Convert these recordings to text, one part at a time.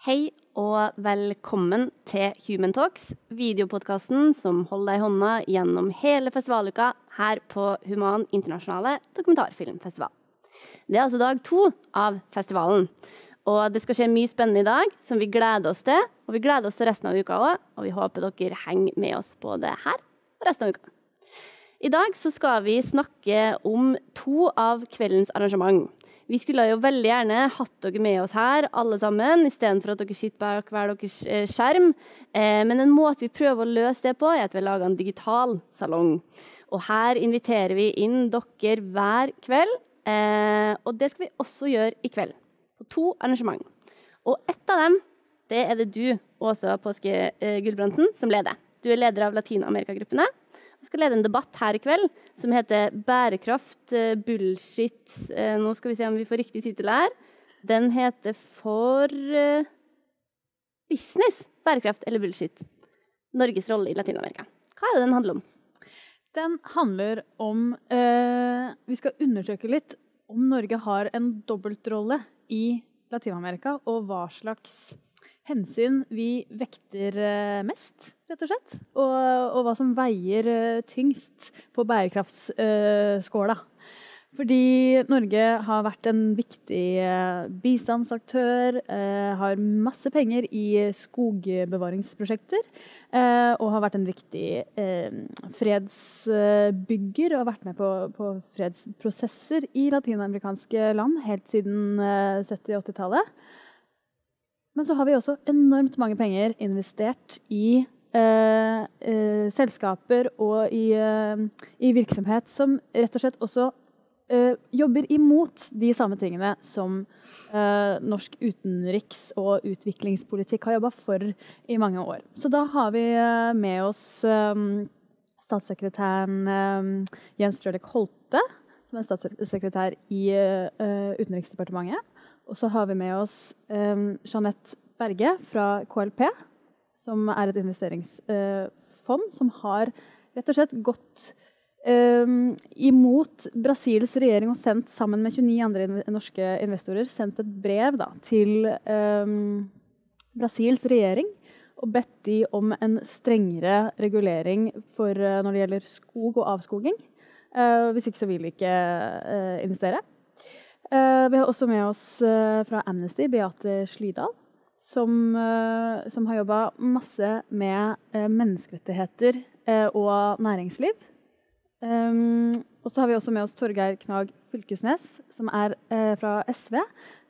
Hei og velkommen til Human Talks, videopodkasten som holder deg i hånda gjennom hele festivaluka her på Human internasjonale dokumentarfilmfestival. Det er altså dag to av festivalen. Og det skal skje mye spennende i dag som vi gleder oss til. Og vi gleder oss til resten av uka òg, og vi håper dere henger med oss både her og resten av uka. I dag så skal vi snakke om to av kveldens arrangement. Vi skulle jo veldig gjerne hatt dere med oss her, alle sammen, istedenfor at dere sitter bak hver deres eh, skjerm. Eh, men en måte vi prøver å løse det på, er at vi laga en digital salong. Og her inviterer vi inn dere hver kveld. Eh, og det skal vi også gjøre i kveld, på to arrangement. Og ett av dem, det er det du, Åsa Påske Gulbrandsen, som leder. Du er leder av Latin-Amerika-gruppene. Vi skal lede en debatt her i kveld som heter 'Bærekraft, eh, bullshit' eh, Nå skal vi se om vi får riktig tittel her. Den heter for uh, 'Business, bærekraft eller bullshit'. Norges rolle i Latin-Amerika. Hva er det den handler om? Den handler om uh, Vi skal undersøke litt om Norge har en dobbeltrolle i Latin-Amerika, og hva slags hensyn vi vekter eh, mest, rett og slett. Og, og hva som veier eh, tyngst på bærekraftsskåla. Fordi Norge har vært en viktig eh, bistandsaktør, har masse penger i skogbevaringsprosjekter. og har vært en viktig fredsbygger og vært med på, på fredsprosesser i latinamerikanske land helt siden 70- og 80-tallet. Men så har vi også enormt mange penger investert i eh, eh, selskaper og i, eh, i, virksomhet som rett og slett også eh, jobber imot de samme tingene som eh, norsk utenriks- og utviklingspolitikk har jobba for i mange år. Så da har vi eh, med oss statssekretæren Jens Frølich Holte, som er statssekretær i Utenriksdepartementet. Og så har vi med oss um, Jeanette Berge fra KLP, som er et investeringsfond uh, som har rett og slett gått um, imot Brasils regjering og sendt sammen med 29 andre norske investorer sendt et brev da, til um, Brasils regjering og bedt de om en strengere regulering for, uh, når det gjelder skog og avskoging. Uh, hvis ikke så vil de ikke investere. Uh, vi har også med oss uh, fra Amnesty Beate Slydal, som, uh, som har jobba masse med menneskerettigheter og næringsliv. Og så har vi også med oss Torgeir Knag Fylkesnes, som er fra SV.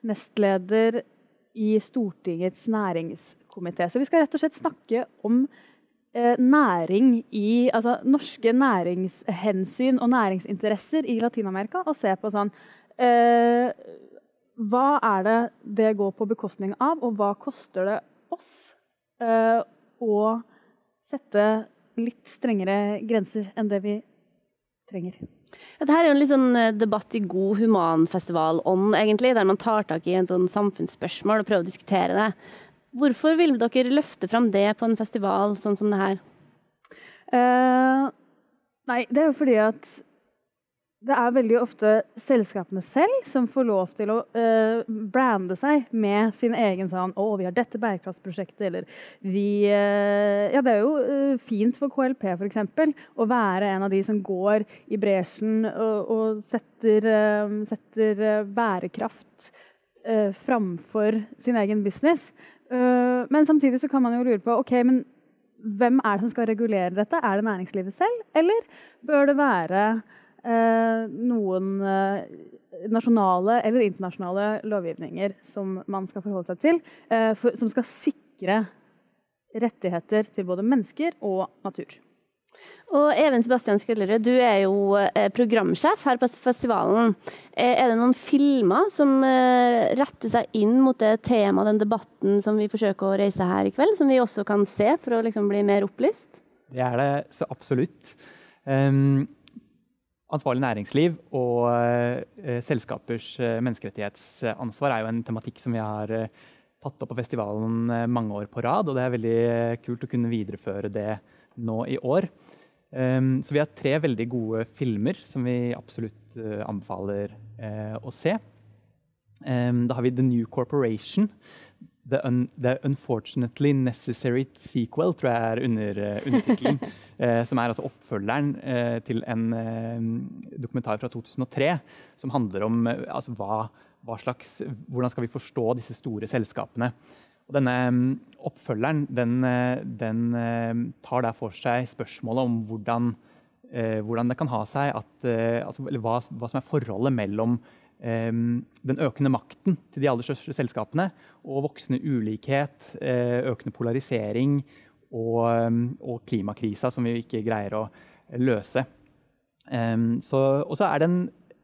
Nestleder i Stortingets næringskomité. Så vi skal rett og slett snakke om næring i Altså norske næringshensyn og næringsinteresser i Latin-Amerika. Og se på sånn Eh, hva er det det går på bekostning av, og hva koster det oss eh, å sette litt strengere grenser enn det vi trenger? Dette er jo en sånn eh, debatt i god humanfestivalånd, egentlig, der man tar tak i en sånn samfunnsspørsmål og prøver å diskutere det. Hvorfor vil dere løfte fram det på en festival sånn som det her? Eh, nei, det er jo fordi at det er veldig ofte selskapene selv som får lov til å uh, brande seg med sin egen sånn 'Å, vi har dette bærekraftsprosjektet', eller vi uh, Ja, det er jo uh, fint for KLP f.eks. å være en av de som går i bresjen og, og setter, setter bærekraft framfor sin egen business. men samtidig så kan man jo lure på ok, men hvem er det som skal regulere dette? Er det næringslivet selv, eller bør det være noen eh, nasjonale eller internasjonale lovgivninger som man skal forholde seg til, eh, for, som skal sikre rettigheter til både mennesker og natur. Og Even Sebastian Skullerud, du er jo programsjef her på festivalen. Er det noen filmer som retter seg inn mot det temaet, den debatten som vi forsøker å reise her i kveld, som vi også kan se for å liksom bli mer opplyst? Det er det så absolutt. Um, ansvarlig næringsliv og uh, selskapers uh, menneskerettighetsansvar er jo en tematikk som vi har uh, tatt opp på festivalen mange år på rad. Og det er veldig kult å kunne videreføre det nå i år. Um, så vi har tre veldig gode filmer som vi absolutt anbefaler å se. Um, da har vi The New Corporation. The, un, the, Unfortunately Necessary Sequel, tror jeg er under, uh, undertittelen. uh, som er altså oppfølgeren uh, til en dokumentar fra 2003 som handler om altså, hva, hva slags, hvordan skal vi forstå disse store selskapene. Og denne um, oppfølgeren den, den tar der for seg spørsmålet om hvordan, hvordan det kan ha seg at altså, hva, hva, som er forholdet mellom den økende makten til de aller største selskapene og voksende ulikhet, eh, økende polarisering og, og klimakrisa som vi ikke greier å løse. Og så er det en,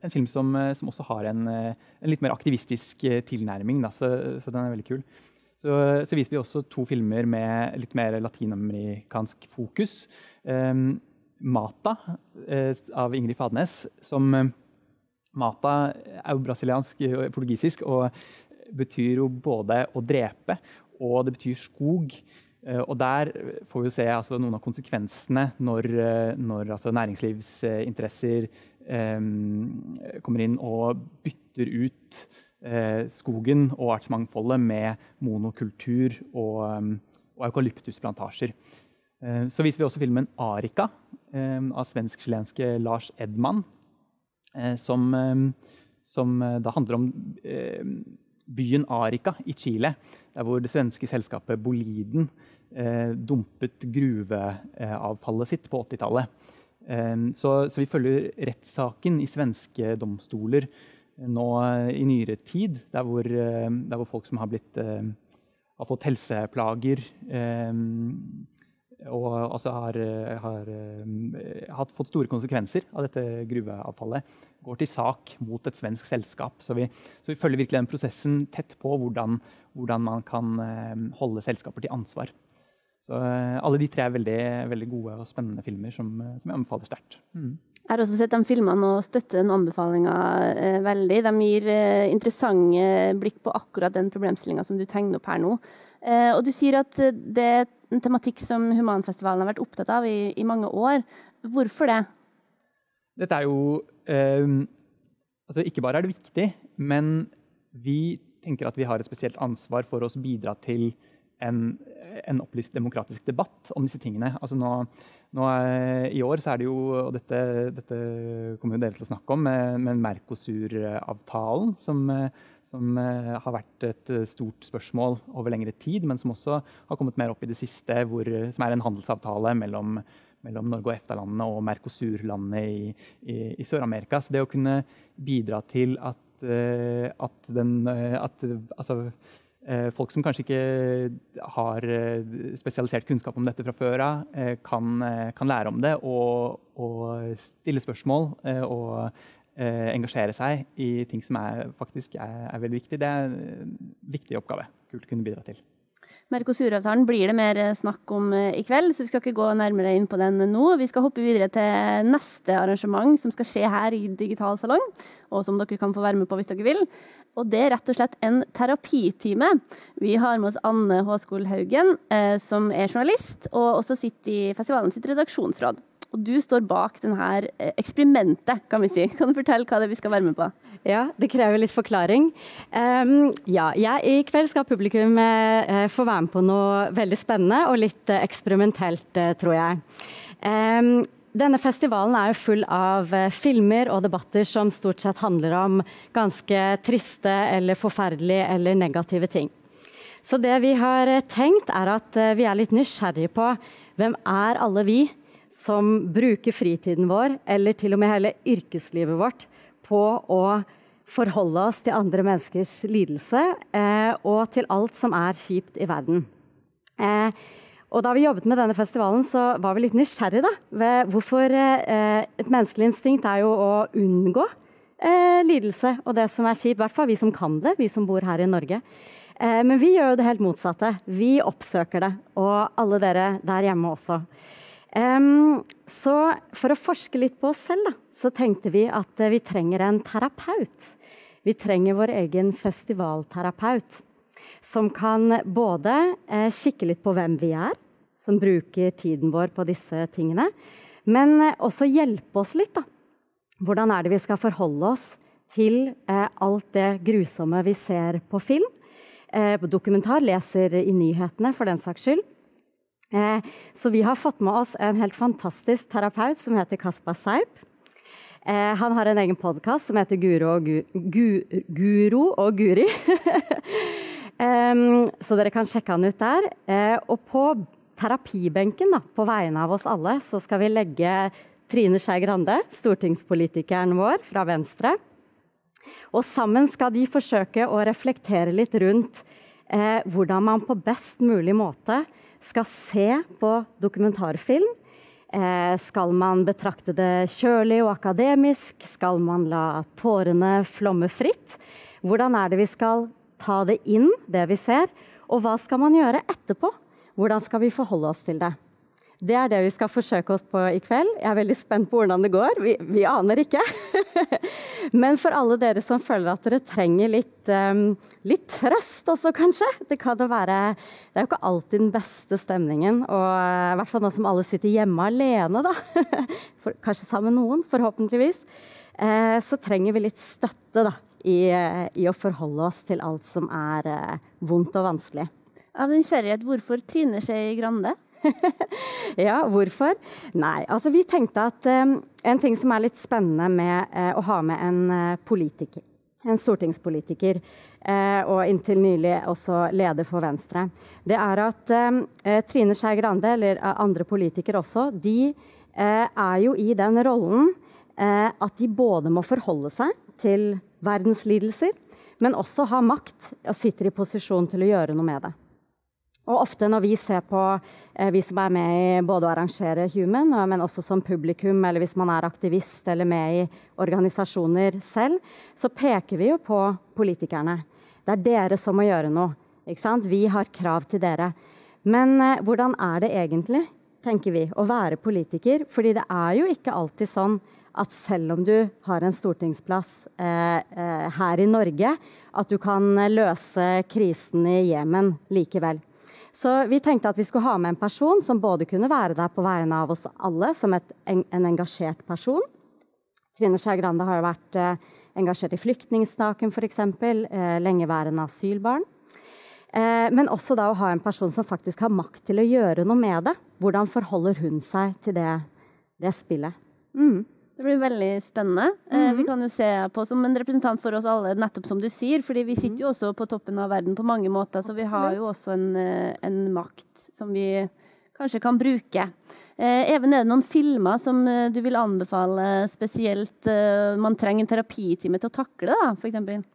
en film som, som, også har en, en, litt mer aktivistisk eh, tilnærming, da, så, så, den er veldig kul. Så, så, viser vi også to filmer med litt mer latinamerikansk fokus. 'Mata' av Ingrid Fadnes, som Mata er jo brasiliansk og portugisisk og betyr jo både å drepe og det betyr skog. Eh, og der får vi se altså, noen av konsekvensene når, eh, når altså, næringslivsinteresser um, kommer inn og bytter ut uh, skogen og artsmangfoldet med monokultur og, og eukalyptusplantasjer. Uh, så viser vi også filmen 'Arica' av svensk-chilenske Lars Edman. Eh, som, eh, som eh, da handler om byen Arica i Chile, der hvor det svenske selskapet Boliden dumpet gruveavfallet sitt på 80-tallet. Så, så, vi følger rettssaken i svenske domstoler nå i nyere tid, der hvor, der hvor folk som har, blitt, har fått helseplager og altså har, har, eh, har, fått store konsekvenser av dette gruveavfallet. Går til sak mot et svensk selskap. Så vi, så vi følger virkelig den prosessen tett på hvordan, hvordan, man kan eh, holde selskaper til ansvar. Så eh, alle de tre er veldig, veldig gode og spennende filmer som, som jeg anbefaler sterkt. Mm. Jeg har også sett de filmene og støtter den anbefalinga eh, veldig. De gir eh, interessante blikk på akkurat den problemstillinga som du tegner opp her nå. Eh, og du sier at det er en tematikk som Humanfestivalen har vært opptatt av i, i mange år. Hvorfor det? Dette er jo eh, altså Ikke bare er det viktig, men vi tenker at vi har et spesielt ansvar for å bidra til en, en, opplyst demokratisk debatt om disse tingene. Altså nå, er, I år så er det jo, og dette, dette kommer jo dere til å snakke om, med, med Mercosur-avtalen, som, som uh, har vært et stort spørsmål over lengre tid, men som også har kommet mer opp i det siste, hvor, som er en handelsavtale mellom, mellom Norge og EFTA-landene og Mercosur-landene i, i, i Sør-Amerika. Så det å kunne bidra til at, at den at, altså, Folk som kanskje ikke har spesialisert kunnskap om dette fra før av, kan, kan, lære om det og, og stille spørsmål og eh, engasjere seg i ting som er, faktisk er, er, veldig viktig. Det er en viktig oppgave. Kult å kunne bidra til. Mercosur-avtalen blir det mer snakk om eh, i kveld, så vi skal ikke gå nærmere inn på den nå. Vi skal hoppe videre til neste arrangement som skal skje her i Digital salong, og som dere kan få være med på hvis dere vil. Og det er rett og slett en terapitime. Vi har med oss Anne Håskol Haugen, eh, som er journalist, og også sitter i festivalen sitt redaksjonsråd. Og du står bak denne eh, eksperimentet, kan vi si. Kan du fortelle hva det er vi skal være med på? Ja, det krever litt forklaring. Um, ja, jeg, I kveld skal publikum uh, få være med på noe veldig spennende og litt uh, eksperimentelt, uh, tror jeg. Um, denne festivalen er jo full av filmer og debatter som stort sett handler om ganske triste eller forferdelige eller negative ting. Så det vi har tenkt, er at vi er litt nysgjerrige på hvem er alle vi som bruker fritiden vår, eller til og med hele yrkeslivet vårt, på å forholde oss til andre menneskers lidelse eh, og til alt som er kjipt i verden. Eh, og da vi jobbet med denne festivalen, så var vi litt nysgjerrige da, ved hvorfor eh, Et menneskelig instinkt er jo å unngå eh, lidelse og det som er kjipt. I hvert fall vi som kan det, vi som bor her i Norge. Eh, men vi gjør jo det helt motsatte. Vi oppsøker det. Og alle dere der hjemme også. Så for å forske litt på oss selv, da, så tenkte vi at uh, vi trenger en terapeut. Vi trenger vår egen festivalterapeut. Som kan både uh, kikke litt på hvem vi er, som bruker tiden vår på disse tingene. Men uh, også hjelpe oss litt, da. Hvordan er det vi skal forholde oss til alt det grusomme vi ser på film? på dokumentar, leser i nyhetene for den saks skyld. Eh, så vi har fått med oss en helt fantastisk terapeut som heter Kaspar. Eh, han har en egen podkast som heter Guro og, Gu, Guro og Guri. um, så dere kan sjekke han ut der. Eh, og på terapibenken, da, på vegne av oss alle, så skal vi legge Trine Skei Grande, stortingspolitikeren vår fra Venstre. Og sammen skal de forsøke å reflektere litt rundt eh, hvordan man på best mulig måte skal se på dokumentarfilm. Eh, skal man betrakte det kjølig og akademisk? Skal man la tårene flomme fritt? Hvordan er det vi skal ta det inn, det vi ser? Og hva skal man gjøre etterpå? Hvordan skal vi forholde oss til det? Det er det vi skal forsøke oss på i kveld. Jeg er veldig spent på hvordan det går. Vi, vi aner ikke. Men for alle dere som føler at dere trenger litt, um, litt trøst også, kanskje. Det kan det være Det er jo ikke alltid den beste stemningen. Og uh, i hvert fall nå som alle sitter hjemme alene, da. For, kanskje sammen med noen, forhåpentligvis. Uh, så trenger vi litt støtte, da. I, I, å forholde oss til alt som er vondt og vanskelig. Av nysgjerrighet, hvorfor Trine Skei Grande? ja, hvorfor? Nei, altså vi tenkte at um, en ting som er litt spennende med uh, å ha med en uh, politiker, en stortingspolitiker, uh, og inntil nylig også leder for Venstre, det er at Trine Skei Grande, eller andre politikere også, de er jo i den rollen at de både må forholde seg til verdens lidelser, men også ha makt og sitter i posisjon til å gjøre noe med det. Og ofte når vi ser på eh, vi som er med i både å arrangere Human, men også som publikum, eller hvis man er aktivist eller med i organisasjoner selv, så peker vi jo på politikerne. Det er dere som må gjøre noe. Vi har krav til dere. Men eh, hvordan er det egentlig, tenker vi, å være politiker? Fordi det er jo ikke alltid sånn at selv om du har en stortingsplass eh, eh, her i Norge, at du kan løse krisen i Jemen likevel. Så vi tenkte at vi skulle ha med en person som både kunne være der på vegne av oss alle, som et, en, en, engasjert person. Trine Skei Grande har jo vært eh, engasjert i flyktningstaken f.eks., eh, lengeværende asylbarn. Eh, men også da å ha en person som faktisk har makt til å gjøre noe med det. Hvordan forholder hun seg til det, det spillet? Mm. Det blir veldig spennende. Mm -hmm. Vi kan jo se på som en representant for oss alle, nettopp som du sier. fordi vi sitter jo også på toppen av verden på mange måter, så vi har jo også en, eh, en makt som vi kanskje kan bruke. Even, er det noen filmer som du vil anbefale spesielt man trenger en terapitime til å takle, da, f.eks.?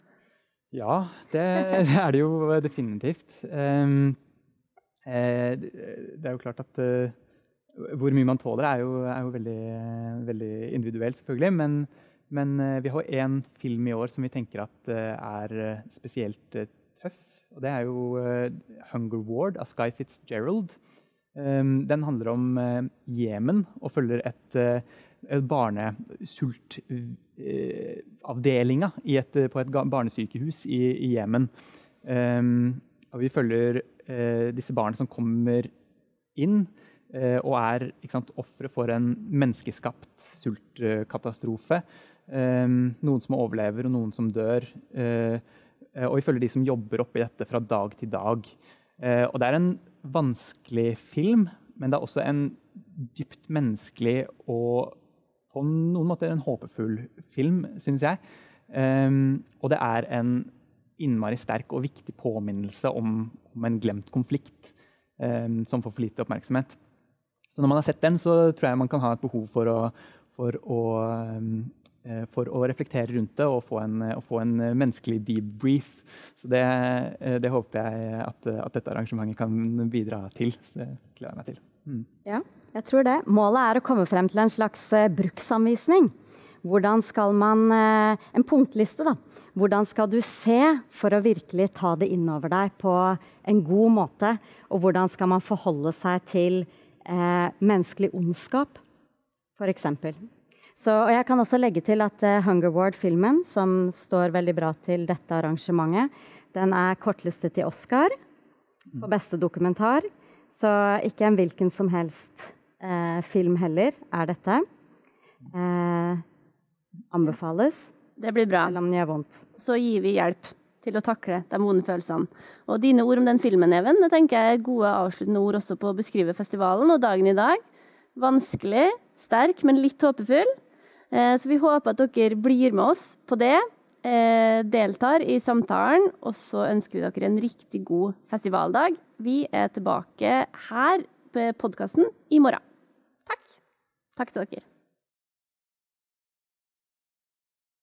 Ja, det, det, er det jo definitivt. Um, det er jo klart at hvor mye man tåler, er jo, er jo veldig, veldig, individuelt, selvfølgelig. Men, men eh, vi har én film i år som vi tenker at eh, er eh, spesielt tøff. Og det er jo 'Hunger Ward' av Sky Fitzgerald. Um, den handler om Jemen og følger et barnesultavdelinga på et barnesykehus i Jemen. Um, og vi følger disse barna som kommer inn. Eh, og er ofre for en menneskeskapt sultkatastrofe. Eh, noen som overlever, og noen som dør. Eh, og vi følger de som jobber oppi dette fra dag til dag. Og det er en vanskelig film, men det er også en dypt menneskelig og på noen måter en håpefull film, syns jeg. og det er en innmari sterk og viktig påminnelse om, om en glemt konflikt som får for lite oppmerksomhet. Så når man har sett den, så tror jeg man kan ha et behov for å, for å, um, for å reflektere rundt det og få en, og få en menneskelig debrief. Så det, eh, det håper jeg at, at, dette arrangementet kan bidra til. Så det gleder jeg meg til. Mm. Ja, jeg tror det. Målet er å komme frem til en slags eh, bruksanvisning. Hvordan skal man En punktliste, da. Hvordan skal du se for å virkelig ta det innover deg på en god måte? Og hvordan skal man forholde seg til eh, menneskelig ondskap, f.eks. Og jeg kan også legge til at uh, Hunger Ward-filmen, som står veldig bra til dette arrangementet, den er kortlistet til Oscar for beste dokumentar. Så ikke en hvilken som helst eh, film heller er dette. Eh, anbefales. Det blir bra. Selv om den gjør vondt. Så gir vi hjelp. til å takle de vonde følelsene. Og dine ord om den filmen, Even, det tenker jeg er gode avsluttende ord også på å beskrive festivalen og dagen i dag. Vanskelig, sterk, men litt håpefull. Eh, så vi håper at dere blir med oss på det, eh, deltar i samtalen, og så ønsker vi dere en riktig god festivaldag. Vi er tilbake her på podkasten i morgen. Takk. Til dere.